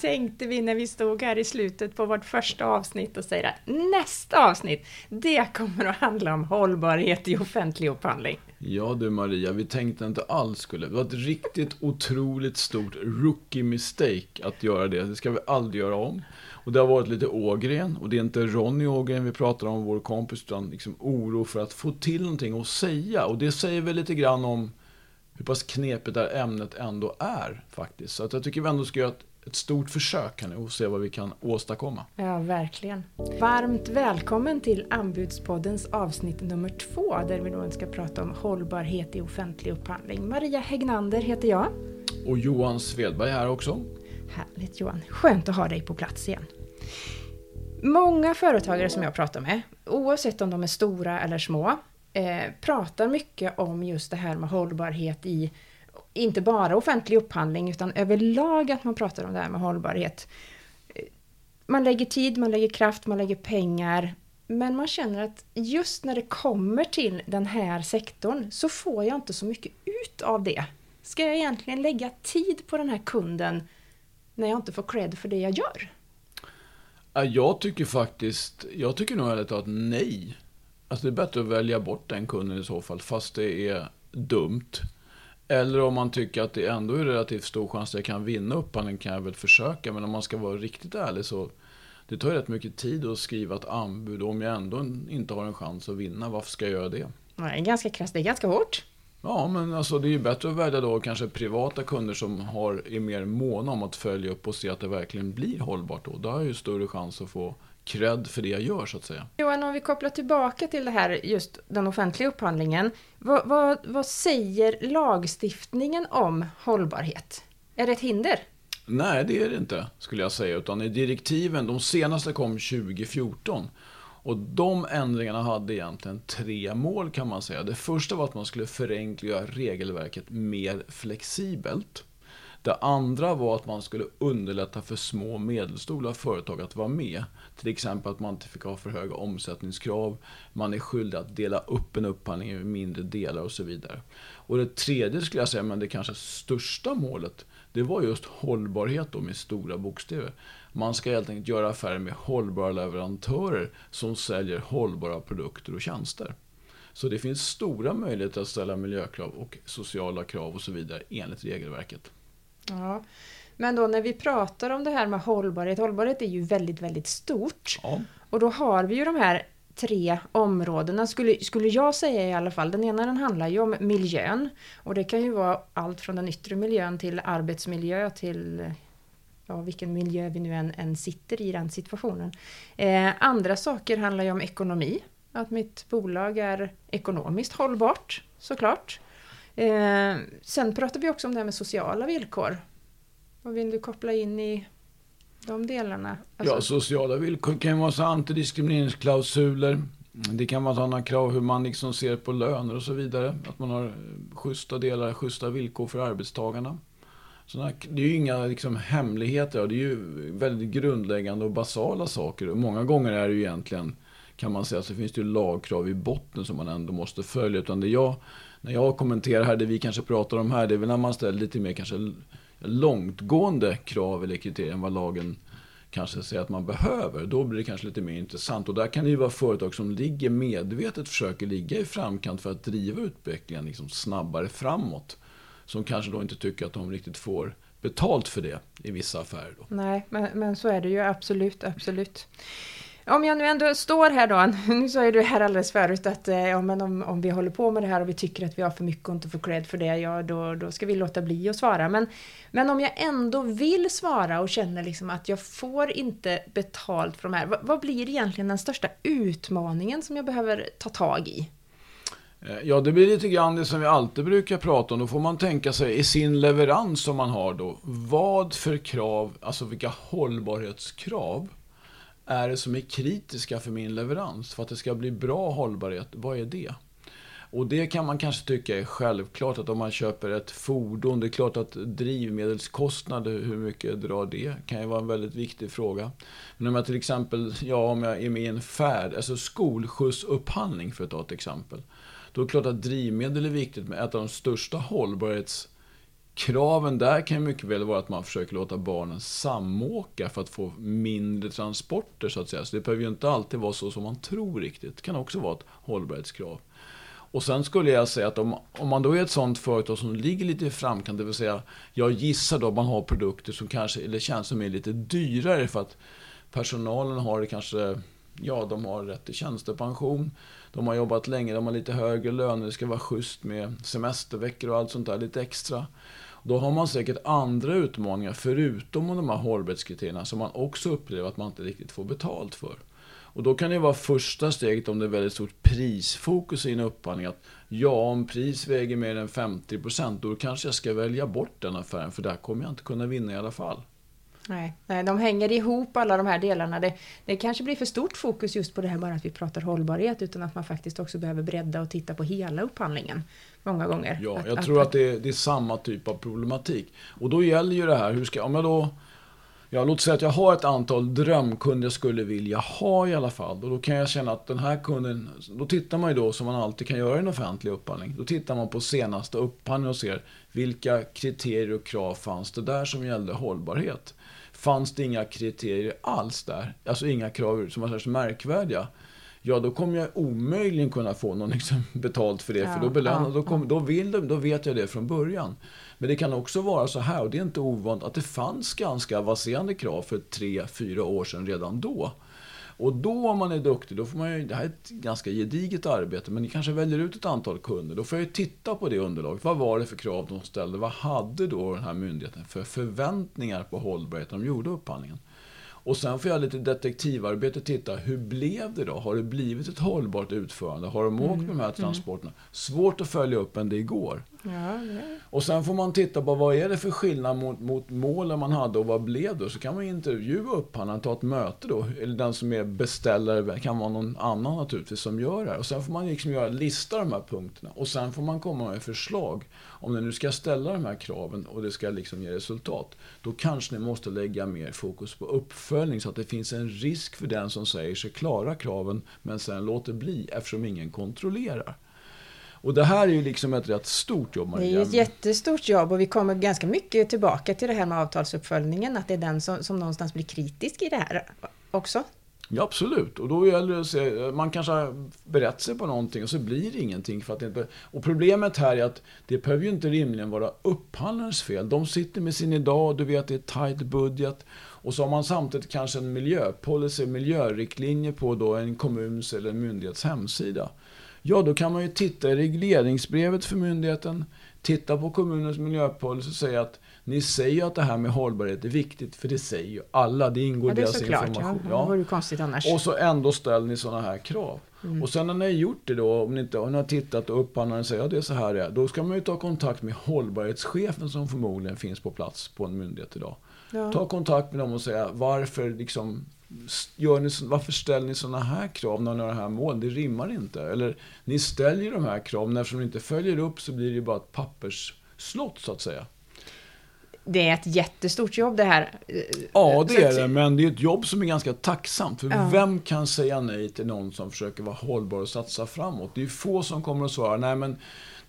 Tänkte vi när vi stod här i slutet på vårt första avsnitt och säger att nästa avsnitt, det kommer att handla om hållbarhet i offentlig upphandling? Ja du Maria, vi tänkte inte alls skulle. Det var ett riktigt otroligt stort rookie mistake att göra det. Det ska vi aldrig göra om. Och det har varit lite Ågren, och det är inte Ronny Ågren vi pratar om, vår kompis, utan liksom oro för att få till någonting att säga. Och det säger väl lite grann om hur pass knepigt det här ämnet ändå är faktiskt. Så att jag tycker vi ändå ska göra ett, ett stort försök här nu och se vad vi kan åstadkomma. Ja, verkligen. Varmt välkommen till Anbudspoddens avsnitt nummer två där vi då ska prata om hållbarhet i offentlig upphandling. Maria Hägnander heter jag. Och Johan Svedberg här också. Härligt Johan, skönt att ha dig på plats igen. Många företagare som jag pratar med, oavsett om de är stora eller små, eh, pratar mycket om just det här med hållbarhet i inte bara offentlig upphandling utan överlag att man pratar om det här med hållbarhet. Man lägger tid, man lägger kraft, man lägger pengar. Men man känner att just när det kommer till den här sektorn så får jag inte så mycket ut av det. Ska jag egentligen lägga tid på den här kunden när jag inte får cred för det jag gör? Jag tycker faktiskt, jag tycker nog ärligt att nej. Alltså det är bättre att välja bort den kunden i så fall, fast det är dumt. Eller om man tycker att det ändå är relativt stor chans att jag kan vinna upphandlingen kan jag väl försöka. Men om man ska vara riktigt ärlig så det tar ju rätt mycket tid att skriva ett anbud. Och om jag ändå inte har en chans att vinna, varför ska jag göra det? Nej, ganska krasst, det är ganska hårt. Ja, men alltså det är ju bättre att välja då kanske privata kunder som har, är mer måna om att följa upp och se att det verkligen blir hållbart då. Då har jag ju större chans att få cred för det jag gör så att säga. Johan, om vi kopplar tillbaka till det här, just den offentliga upphandlingen. Vad, vad, vad säger lagstiftningen om hållbarhet? Är det ett hinder? Nej, det är det inte, skulle jag säga. Utan i direktiven, de senaste kom 2014. Och de ändringarna hade egentligen tre mål kan man säga. Det första var att man skulle förenkla regelverket mer flexibelt. Det andra var att man skulle underlätta för små och medelstora företag att vara med. Till exempel att man inte fick ha för höga omsättningskrav, man är skyldig att dela upp en upphandling i mindre delar och så vidare. Och det tredje skulle jag säga, men det kanske största målet, det var just hållbarhet då med stora bokstäver. Man ska helt enkelt göra affärer med hållbara leverantörer som säljer hållbara produkter och tjänster. Så det finns stora möjligheter att ställa miljökrav och sociala krav och så vidare enligt regelverket. Ja. Men då när vi pratar om det här med hållbarhet, hållbarhet är ju väldigt, väldigt stort. Ja. Och då har vi ju de här tre områdena, skulle, skulle jag säga i alla fall. Den ena den handlar ju om miljön. Och det kan ju vara allt från den yttre miljön till arbetsmiljö till ja, vilken miljö vi nu än, än sitter i den situationen. Eh, andra saker handlar ju om ekonomi. Att mitt bolag är ekonomiskt hållbart, såklart. Eh, sen pratar vi också om det här med sociala villkor. Vad vill du koppla in i de delarna? Alltså... Ja, sociala villkor kan vara så antidiskrimineringsklausuler. Det kan vara sådana krav hur man liksom ser på löner och så vidare. Att man har schyssta delar, schyssta villkor för arbetstagarna. Sådana, det är ju inga liksom, hemligheter. Det är ju väldigt grundläggande och basala saker. Och många gånger är det ju egentligen, kan man säga, så finns det ju lagkrav i botten som man ändå måste följa. Utan det jag, när jag kommenterar här, det vi kanske pratar om här, det är väl när man ställer lite mer kanske långtgående krav eller kriterier än vad lagen kanske säger att man behöver. Då blir det kanske lite mer intressant. Och där kan det ju vara företag som ligger medvetet försöker ligga i framkant för att driva utvecklingen liksom snabbare framåt. Som kanske då inte tycker att de riktigt får betalt för det i vissa affärer. Då. Nej, men, men så är det ju absolut, absolut. Om jag nu ändå står här då, nu sa ju du här alldeles förut att eh, ja, men om, om vi håller på med det här och vi tycker att vi har för mycket och inte får cred för det, ja då, då ska vi låta bli att svara. Men, men om jag ändå vill svara och känner liksom att jag får inte betalt för de här, vad, vad blir egentligen den största utmaningen som jag behöver ta tag i? Eh, ja, det blir lite grann det som vi alltid brukar prata om. Då får man tänka sig i sin leverans som man har då. Vad för krav, alltså vilka hållbarhetskrav är det som är kritiska för min leverans? För att det ska bli bra hållbarhet, vad är det? Och det kan man kanske tycka är självklart att om man köper ett fordon, det är klart att drivmedelskostnader, hur mycket drar det? kan ju vara en väldigt viktig fråga. Men om jag till exempel, ja om jag är med i en färd, alltså skolskjutsupphandling för att ta ett exempel. Då är det klart att drivmedel är viktigt, men ett av de största hållbarhets kraven där kan mycket väl vara att man försöker låta barnen samåka för att få mindre transporter så att säga. Så det behöver ju inte alltid vara så som man tror riktigt. Det kan också vara ett hållbarhetskrav. Och sen skulle jag säga att om, om man då är ett sånt företag som ligger lite i framkant, det vill säga jag gissar då att man har produkter som kanske, eller känns som är lite dyrare för att personalen har det kanske, ja de har rätt till tjänstepension, de har jobbat länge, de har lite högre löner, det ska vara schysst med semesterveckor och allt sånt där, lite extra. Då har man säkert andra utmaningar förutom de här hållbarhetskriterierna som man också upplever att man inte riktigt får betalt för. Och då kan det vara första steget om det är väldigt stort prisfokus i en upphandling. Att ja, om pris väger mer än 50% då kanske jag ska välja bort den affären för där kommer jag inte kunna vinna i alla fall. Nej, nej, de hänger ihop alla de här delarna. Det, det kanske blir för stort fokus just på det här bara att vi pratar hållbarhet utan att man faktiskt också behöver bredda och titta på hela upphandlingen många gånger. Ja, att, jag att, tror att, det, är, det, är, samma typ av problematik. Och då gäller ju det här, hur ska, om jag då Ja, låt säga att jag har ett antal drömkunder jag skulle vilja ha i alla fall. Och då kan jag känna att den här kunden, då tittar man ju då som man alltid kan göra i en offentlig upphandling. Då tittar man på senaste upphandling och ser vilka kriterier och krav fanns det där som gällde hållbarhet. Fanns det inga kriterier alls där, alltså inga krav som var särskilt märkvärdiga, ja då kommer jag omöjligen kunna få någon liksom betalt för det. Ja, för då, belöna, ja, då, kom, då, vill de, då vet jag det från början. Men det kan också vara så här, och det är inte ovanligt, att det fanns ganska avancerade krav för tre, fyra år sedan redan då. Och då om man är duktig, då får man ju, det här är ett ganska gediget arbete, men ni kanske väljer ut ett antal kunder. Då får jag ju titta på det underlaget. Vad var det för krav de ställde? Vad hade då den här myndigheten för förväntningar på hållbarhet när de gjorde upphandlingen? Och sen får jag lite detektivarbete titta, hur blev det då? Har det blivit ett hållbart utförande? Har de åkt med de här mm. transporterna? Svårt att följa upp än det igår. Ja, och sen får man titta på vad är det för skillnad mot, mot målen man hade och vad blev det? Så kan man intervjua upphandlaren, ta ett möte då. Eller den som är beställare, kan vara någon annan naturligtvis som gör det här. Och sen får man liksom göra lista de här punkterna. Och sen får man komma med förslag. Om ni nu ska ställa de här kraven och det ska liksom ge resultat. Då kanske ni måste lägga mer fokus på uppföljning så att det finns en risk för den som säger sig klara kraven men sen låter bli eftersom ingen kontrollerar. Och det här är ju liksom ett rätt stort jobb, Maria. Det är ju ett jättestort jobb och vi kommer ganska mycket tillbaka till det här med avtalsuppföljningen, att det är den som, som någonstans blir kritisk i det här också. Ja, absolut. Och då gäller det att se, man kanske har berett sig på någonting och så blir det ingenting. För att inte, och problemet här är att det behöver ju inte rimligen vara upphandlarens fel. De sitter med sin idag, du vet det är tight budget. Och så har man samtidigt kanske en miljöpolicy, miljöriktlinje på då en kommuns eller en myndighets hemsida. Ja, då kan man ju titta i regleringsbrevet för myndigheten, titta på kommunens miljöpolicy och säga att ni säger att det här med hållbarhet är viktigt, för det säger ju alla. Det ingår i ja, deras information. Ja, det vore konstigt annars. Och så ändå ställer ni sådana här krav. Mm. Och sen när ni har gjort det då, om ni, inte, om ni har tittat och upphandlaren säger att ja, det är så här det är. Då ska man ju ta kontakt med hållbarhetschefen som förmodligen finns på plats på en myndighet idag. Ja. Ta kontakt med dem och säga varför liksom gör ni, varför ställer ni sådana här krav när ni har det här mål? Det rimmar inte. Eller ni ställer ju de här kraven, eftersom ni inte följer upp så blir det ju bara ett pappersslott så att säga. Det är ett jättestort jobb det här. Ja, det är det. Men det är ett jobb som är ganska tacksamt. För ja. vem kan säga nej till någon som försöker vara hållbar och satsa framåt? Det är få som kommer att svara, nej men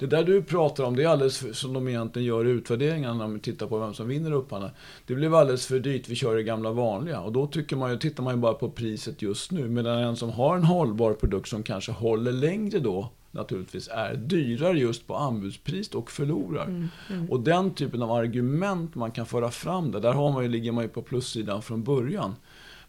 det där du pratar om, det är alldeles som de egentligen gör i utvärderingarna när de tittar på vem som vinner upphandlingen. Det blev alldeles för dyrt, vi kör det gamla vanliga. Och då tycker man ju, tittar man ju bara på priset just nu. Medan en som har en hållbar produkt som kanske håller längre då, naturligtvis är dyrare just på anbudspris och förlorar. Mm, mm. Och den typen av argument man kan föra fram där, där har man ju, ligger man ju på plussidan från början.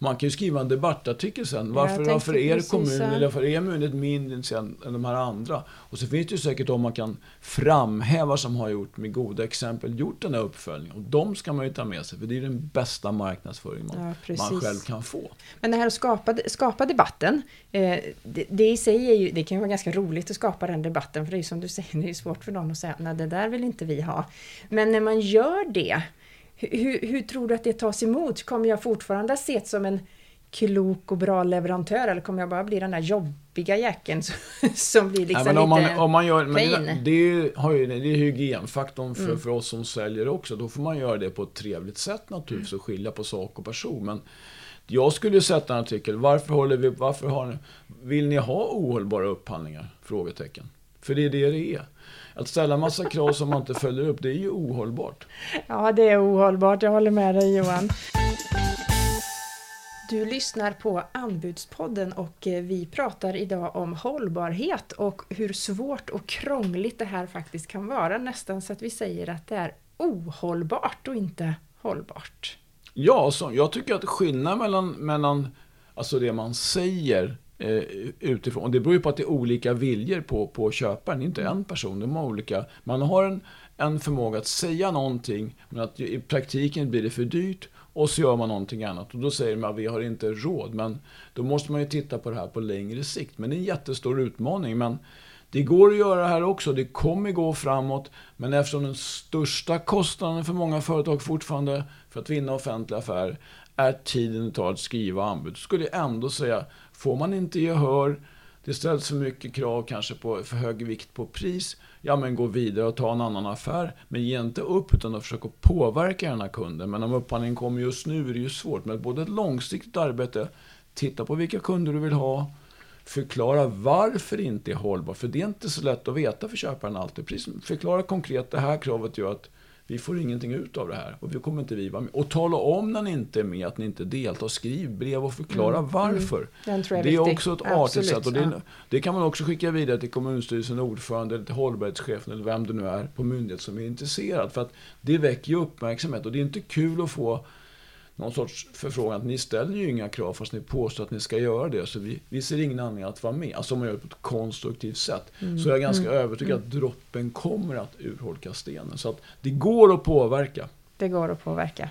Man kan ju skriva en debattartikel sen. Varför, varför är kommun eller varför är myndighet mindre än de här andra? Och så finns det ju säkert de man kan framhäva som har gjort med goda exempel gjort den här uppföljningen. Och de ska man ju ta med sig för det är den bästa marknadsföring man, ja, man själv kan få. Men det här att skapa, skapa debatten, eh, det, det, i sig är ju, det kan ju vara ganska roligt att skapa den debatten för det är ju som du säger, det är svårt för någon att säga nej det där vill inte vi ha. Men när man gör det hur, hur, tror du att det tas emot? Kommer jag fortfarande ses som en klok och bra leverantör eller kommer jag bara bli den där jobbiga jäkeln som blir liksom Nej, om lite man, om man gör, men det, har ju, det är hygienfaktorn för, mm. för oss som säljer också. Då får man göra det på ett trevligt sätt naturligtvis och skilja på sak och person. Men jag skulle sätta en artikel, varför, håller vi, varför har ni, vill ni ha ohållbara upphandlingar? Frågetecken. För det är det det är. Att ställa massa krav som man inte följer upp, det är ju ohållbart. Ja, det är ohållbart. Jag håller med dig Johan. Du lyssnar på Anbudspodden och eh, vi pratar idag om hållbarhet och hur svårt och krångligt det här faktiskt kan vara. Nästan så att vi säger att det är ohållbart och inte hållbart. Ja, så jag tycker att skillnaden mellan, mellan alltså det man säger Eh, utifrån, det beror ju på att det är olika viljor på, på köparen, det är inte en person, de har olika. Man har en, en förmåga att säga någonting, men att i praktiken blir det för dyrt och så gör man någonting annat. Och då säger man att vi har inte råd. Men då måste man ju titta på det här på längre sikt. Men det är en jättestor utmaning. Men det går att göra det här också. Det kommer gå framåt. Men eftersom den största kostnaden för många företag fortfarande för att vinna offentliga affärer är tiden det tar att skriva anbud. Så skulle jag ändå säga, får man inte gehör, det ställs för mycket krav kanske på för hög vikt på pris, ja men gå vidare och ta en annan affär. Men ge inte upp utan att påverka den här kunden. Men om upphandlingen kommer just nu är det ju svårt. Men både ett långsiktigt arbete, titta på vilka kunder du vill ha, förklara varför det inte är hållbart. För det är inte så lätt att veta för köparen alltid. Precis, förklara konkret, det här kravet gör att vi får ingenting ut av det här och vi kommer inte vi vara med. Och tala om när ni inte är med, att ni inte deltar. Skriv brev och förklara mm. varför. Mm. är det är också ett artigt sätt. Och det, ja. det, kan man också skicka vidare till kommunstyrelsen, ordförande, eller till hållbarhetschefen eller vem det nu är på myndighet som är intresserad. För att det väcker ju uppmärksamhet och det är inte kul att få någon sorts förfrågan att ni ställer ju inga krav fast ni påstår att ni ska göra det. Så vi, vi ser ingen anledning att vara med. Alltså om man gör det på ett konstruktivt sätt. Mm. Så jag är ganska mm. övertygad att droppen kommer att urholka stenen. Så att det går att påverka. Det går att påverka.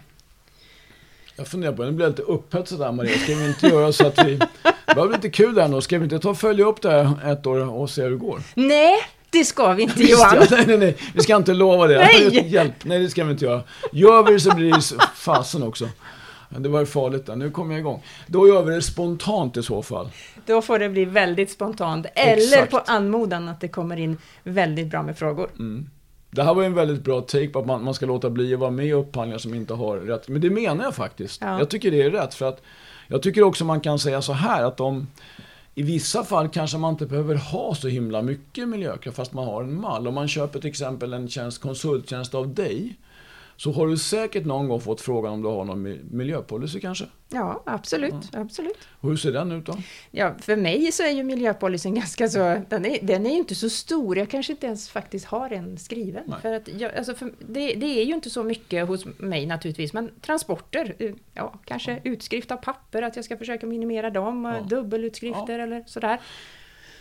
Jag funderar på, nu blir jag lite upphetsad där Maria. Ska vi inte göra så att vi... Det var lite kul där nu. Ska vi inte ta och följa upp det här ett år och se hur det går? Nej, det ska vi inte Johan. Ja, nej, nej, nej. Vi ska inte lova det. Nej. Hjälp. Nej, det ska vi inte göra. Gör vi det så blir det fasen också. Det var farligt där. Nu kommer jag igång. Då gör vi det spontant i så fall. Då får det bli väldigt spontant. Eller Exakt. på anmodan att det kommer in väldigt bra med frågor. Mm. Det här var en väldigt bra take på att man, man ska låta bli att vara med i upphandlingar som inte har rätt. Men det menar jag faktiskt. Ja. Jag tycker det är rätt. För att jag tycker också man kan säga så här att om i vissa fall kanske man inte behöver ha så himla mycket miljökrav fast man har en mall. Om man köper till exempel en tjänst, konsulttjänst av dig så har du säkert någon gång fått frågan om du har någon miljöpolicy kanske? Ja, absolut. Ja. absolut. Hur ser den ut då? Ja, för mig så är ju miljöpolicyn ganska så, den är, den är ju inte så stor. Jag kanske inte ens faktiskt har en skriven. Nej. För att jag, alltså för det, det, är ju inte så mycket hos mig naturligtvis, men transporter, eh, ja, kanske ja. utskrift av papper, att jag ska försöka minimera dem, ja. dubbelutskrifter eller sådär.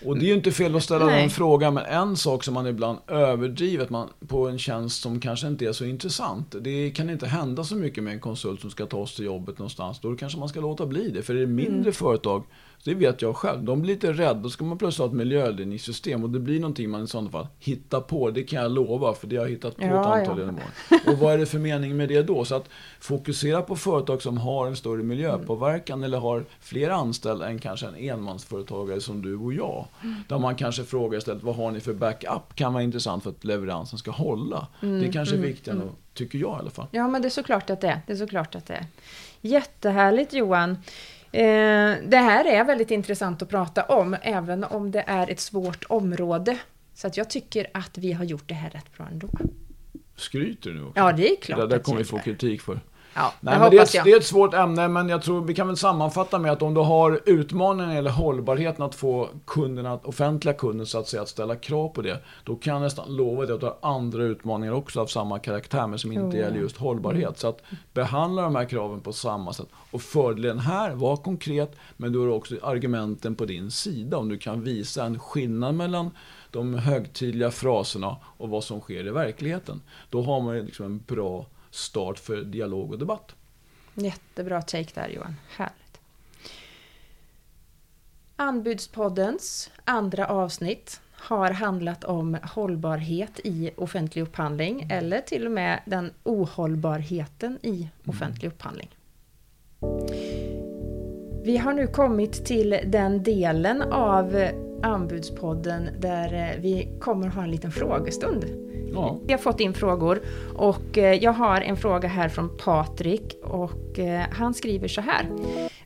Och det är ju inte fel att ställa Nej. den frågan, men en sak som man ibland överdriver man, på en tjänst som kanske inte är så intressant. Det kan inte hända så mycket med en konsult som ska ta oss till jobbet någonstans. Då kanske man ska låta bli det. För är det mindre mm. företag det vet jag själv. De blir lite rädda. Då ska man plötsligt ha ett miljöledningssystem och det blir någonting man i sådana fall hittar på. Det kan jag lova, för det har jag hittat på ja, ett antal ja. genom Och vad är det för mening med det då? Så att fokusera på företag som har en större miljöpåverkan mm. eller har fler anställda än kanske en enmansföretagare som du och jag. Mm. Där man kanske frågar istället, vad har ni för backup? Kan vara intressant för att leveransen ska hålla. Mm. Det kanske är mm, viktigare, mm. tycker jag i alla fall. Ja, men det är såklart att det är. Det är såklart att det är. Jättehärligt Johan. Eh, det här är väldigt intressant att prata om, även om det är ett svårt område. Så att jag tycker att vi har gjort det här rätt bra ändå. Skryter du nu också? Ja, det är klart. Det där kommer vi få kritik för. Ja, Nej, men det, är, det är ett svårt ämne, men jag tror vi kan väl sammanfatta med att om du har utmaningen eller hållbarheten att få kunderna, offentliga kunder så att säga, att ställa krav på det. Då kan jag nästan lova dig att du har andra utmaningar också av samma karaktär, men som inte mm. gäller just hållbarhet. Så att behandla de här kraven på samma sätt. Och fördelen här, var konkret, men du har också argumenten på din sida. Om du kan visa en skillnad mellan de högtidliga fraserna och vad som sker i verkligheten. Då har man liksom en bra start för dialog och debatt. Jättebra take där Johan, härligt. Anbudspoddens andra avsnitt har handlat om hållbarhet i offentlig upphandling mm. eller till och med den ohållbarheten i offentlig mm. upphandling. Vi har nu kommit till den delen av Anbudspodden där vi kommer ha en liten frågestund Ja. Vi har fått in frågor och eh, jag har en fråga här från Patrik och eh, han skriver så här.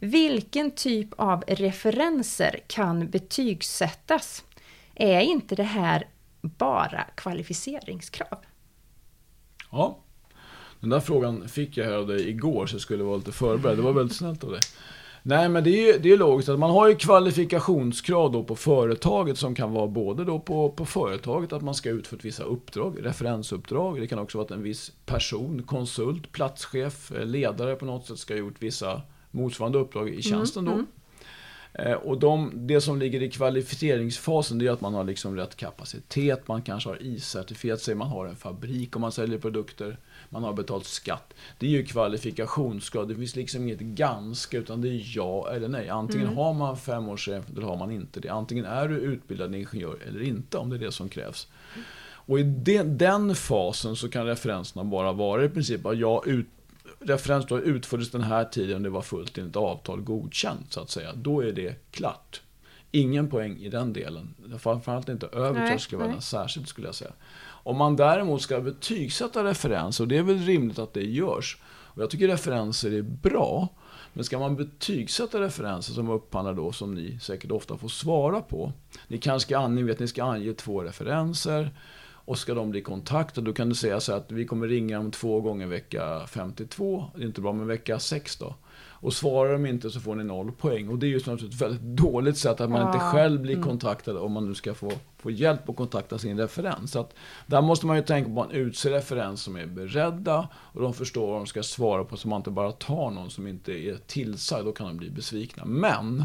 Vilken typ av referenser kan betygsättas? Är inte det här bara kvalificeringskrav? Ja, den där frågan fick jag här av dig igår så jag skulle vara lite förberedd. Det var väldigt snällt av dig. Nej, men det är ju det är logiskt att man har ju kvalifikationskrav då på företaget som kan vara både då på, på företaget att man ska utfört vissa uppdrag, referensuppdrag. Det kan också vara att en viss person, konsult, platschef, ledare på något sätt ska ha gjort vissa motsvarande uppdrag i tjänsten då. Mm, mm. Och de, det som ligger i kvalificeringsfasen det är att man har liksom rätt kapacitet, man kanske har I-certifierat sig, man har en fabrik om man säljer produkter man har betalt skatt. Det är ju kvalifikationsgrad. Det finns liksom inget ganska, utan det är ja eller nej. Antingen mm. har man fem års eller har man inte det. Antingen är du utbildad ingenjör eller inte, om det är det som krävs. Och i den, den fasen så kan referenserna bara vara i princip att jag ut, referens då utfördes den här tiden det var fullt enligt avtal godkänt så att säga. Då är det klart. Ingen poäng i den delen. Framförallt inte över tröskelvärdena särskilt skulle jag säga. Om man däremot ska betygsätta referenser, och det är väl rimligt att det görs, och jag tycker referenser är bra, men ska man betygsätta referenser som upphandlar då, som ni säkert ofta får svara på. Ni kanske ska ange, vet, ni ska ange två referenser och ska de bli kontaktade, då kan du säga så att vi kommer ringa dem två gånger vecka 52. Det är inte bra med vecka 6 då. Och svarar de inte så får ni noll poäng. Och det är ju ett väldigt dåligt sätt att man ja. inte själv blir mm. kontaktad om man nu ska få, få hjälp att kontakta sin referens. Så att där måste man ju tänka på att man utser referens som är beredda och de förstår vad de ska svara på så man inte bara tar någon som inte är tillsagd. Då kan de bli besvikna. Men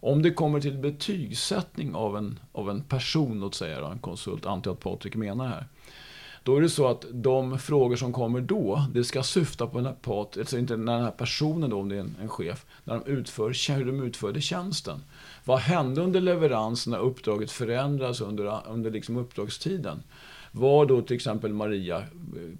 om det kommer till betygsättning av en, av en person, låt säga en konsult, antar jag att Patrik menar här. Då är det så att de frågor som kommer då, det ska syfta på den här, alltså inte när den här personen då, om det är en, en chef, när de utför, hur de utförde tjänsten. Vad hände under leverans när uppdraget förändras under, under liksom uppdragstiden? Var då till exempel Maria eh,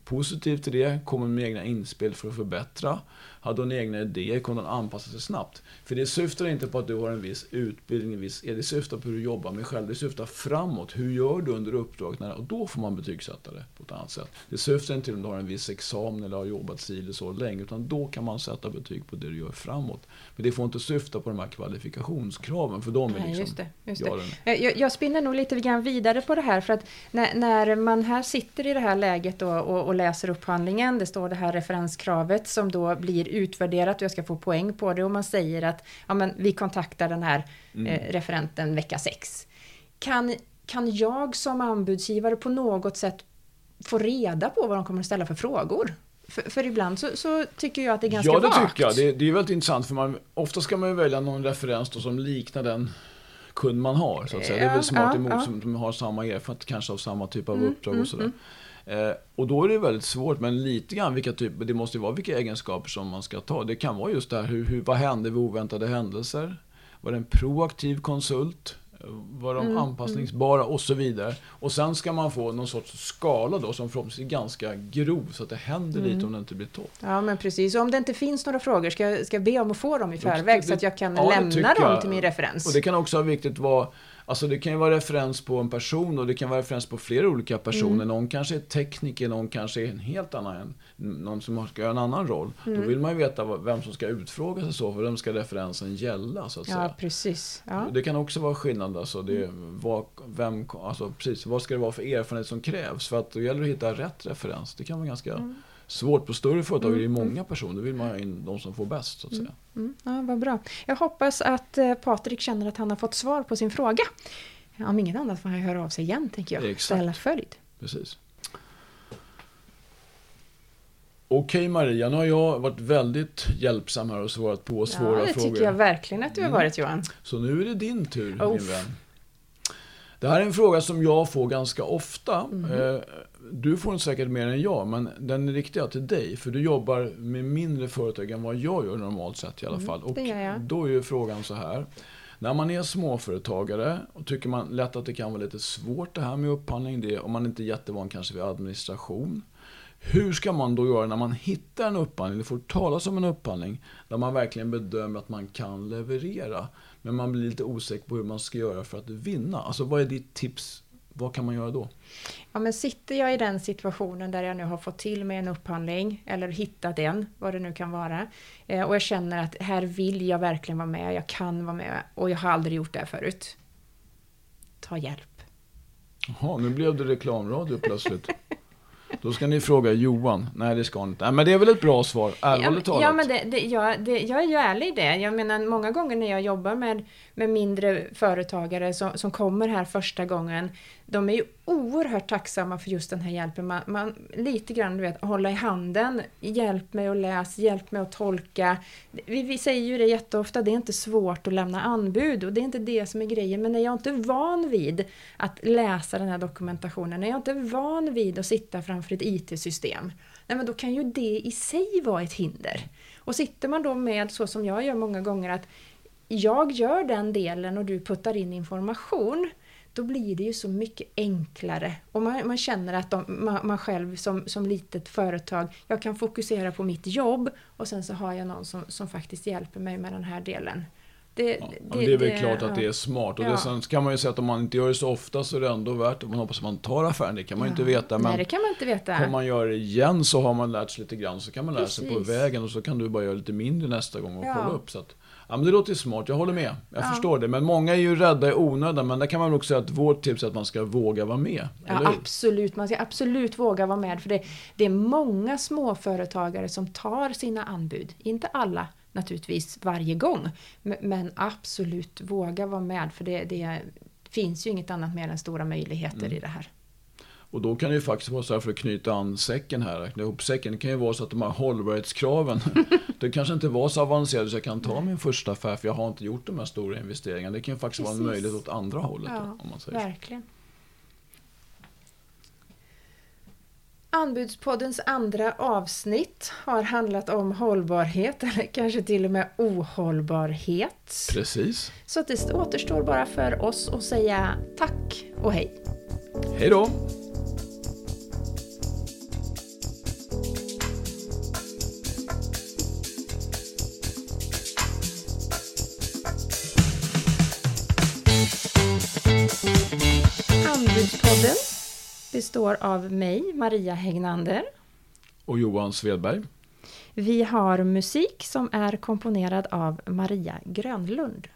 positiv till det? Kom med egna inspel för att förbättra? Hade hon egna idéer? Kunde hon anpassa sig snabbt? För det syftar inte på att du har en viss utbildning, en viss, det syftar på hur du jobbar med själv. Det syftar framåt. Hur gör du under uppdraget? Och då får man betygsätta det på ett annat sätt. Det syftar inte till om du har en viss examen eller har jobbat si eller så länge, utan då kan man sätta betyg på det du gör framåt. Men det får inte syfta på de här kvalifikationskraven, för de är liksom... just det, just det. Jag, jag spinner nog lite grann vidare på det här, för att när, när man här sitter i det här läget då och, och läser upphandlingen, det står det här referenskravet som då blir utvärderat och jag ska få poäng på det och man säger att ja, men vi kontaktar den här mm. eh, referenten vecka 6. Kan, kan jag som anbudsgivare på något sätt få reda på vad de kommer att ställa för frågor? För, för ibland så, så, tycker jag att det är ganska vagt. Ja, det tycker jag. Det, det, är väldigt intressant för man, ofta ska man ju välja någon referens som liknar den kund man har. Så att säga. det är väl smart ja, emot ja. som har samma erfarenhet, kanske av samma typ av mm, uppdrag och mm, sådär. Mm, Eh, och då är det väldigt svårt, men lite grann vilka typer, det måste ju vara vilka egenskaper som man ska ta. Det kan vara just det här, hur, hur, vad hände vid oväntade händelser? Var det en proaktiv konsult? Var de mm, anpassningsbara och så vidare. Och sen ska man få någon sorts skala då som förhoppningsvis är ganska grov så att det händer mm. lite om det inte blir topp. Ja men precis, och om det inte finns några frågor ska jag, ska jag be om att få dem i förväg det, så att jag kan ja, lämna dem till min referens. Och det kan också vara viktigt vara Alltså det kan ju vara referens på en person och det kan vara referens på flera olika personer. Mm. Någon kanske är tekniker, någon kanske är en helt annan, någon som ska göra en annan roll. Mm. Då vill man ju veta vem som ska utfrågas och så, för vem ska referensen gälla så att ja, säga. Precis. Ja. Det kan också vara skillnad, alltså, det, vad, vem, alltså precis, vad ska det vara för erfarenhet som krävs? För att då gäller det att hitta rätt referens. Det kan vara ganska mm svårt. På större företag är det mm. många personer. Då vill man ha in de som får bäst. Så att säga. Mm. Mm. Ja, vad bra. Jag hoppas att eh, Patrik känner att han har fått svar på sin fråga. Om inget annat får han höra av sig igen, tänker jag. Exakt. Ställa följd. Precis. Okej Maria, nu har jag varit väldigt hjälpsam här och svarat på svåra frågor. Ja, det frågor. tycker jag verkligen att du har mm. varit Johan. Så nu är det din tur, oh. min vän. Det här är en fråga som jag får ganska ofta. Mm. Du får den säkert mer än jag, men den är riktiga till dig. För du jobbar med mindre företag än vad jag gör normalt sett i alla mm, fall. Och då är ju frågan så här. När man är småföretagare och tycker man lätt att det kan vara lite svårt det här med upphandling, det, om man inte är jättevan kanske vid administration. Hur ska man då göra när man hittar en upphandling, eller får talas om en upphandling, där man verkligen bedömer att man kan leverera, men man blir lite osäker på hur man ska göra för att vinna? Alltså vad är ditt tips vad kan man göra då? Ja, men sitter jag i den situationen där jag nu har fått till mig en upphandling eller hittat en, vad det nu kan vara, eh, och jag känner att här vill jag verkligen vara med, jag kan vara med och jag har aldrig gjort det förut. Ta hjälp. Jaha, nu blev det reklamradio plötsligt. Då ska ni fråga Johan. Nej, det ska ni inte. Nej, men det är väl ett bra svar, ja, talat. Ja, men det, det, jag, det, jag är ju ärlig i det. Jag menar, många gånger när jag jobbar med, med mindre företagare som, som kommer här första gången, de är ju oerhört tacksamma för just den här hjälpen. Man, man, lite grann, du vet, hålla i handen, hjälp mig att läsa, hjälp mig att tolka. Vi, vi säger ju det jätteofta, det är inte svårt att lämna anbud och det är inte det som är grejen. Men när jag inte är van vid att läsa den här dokumentationen, när jag inte är van vid att sitta framför för ett IT-system, nej men då kan ju det i sig vara ett hinder. Och sitter man då med, så som jag gör många gånger, att jag gör den delen och du puttar in information, då blir det ju så mycket enklare. Och man, man känner att de, man, man, själv som, som litet företag, jag kan fokusera på mitt jobb och sen så har jag någon som, som faktiskt hjälper mig med den här delen. Det, ja, det, det är väl det, klart att det är smart. Och ja. det, sen kan man ju säga att om man inte gör det så ofta så är det ändå värt det. Man hoppas att man tar affären, det kan man ju inte veta. Men Nej, det kan man inte veta. Om man gör det igen så har man lärt sig lite grann. Så kan man lära sig på vägen och så kan du bara göra lite mindre nästa gång och ja. kolla upp. Så att, Ja, men det låter smart, jag håller med. Jag ja. förstår det. Men många är ju rädda i onödan. Men där kan man också säga att vårt tips är att man ska våga vara med. Ja, absolut. Man ska absolut våga vara med. För det, det är många småföretagare som tar sina anbud. Inte alla naturligtvis varje gång. Men absolut våga vara med. För det, det finns ju inget annat mer än stora möjligheter mm. i det här. Och då kan det ju faktiskt vara så här för att knyta an säcken här, räkna ihop säcken. Det kan ju vara så att de här hållbarhetskraven, det kanske inte var så avancerat så jag kan ta min första affär för jag har inte gjort de här stora investeringarna. Det kan ju faktiskt Precis. vara en möjlighet åt andra hållet. Ja, då, om man säger verkligen. Anbudspoddens andra avsnitt har handlat om hållbarhet, eller kanske till och med ohållbarhet. Precis. Så det återstår bara för oss att säga tack och hej. Hej då! Består av mig, Maria Hägnander. Och Johan Svedberg. Vi har musik som är komponerad av Maria Grönlund.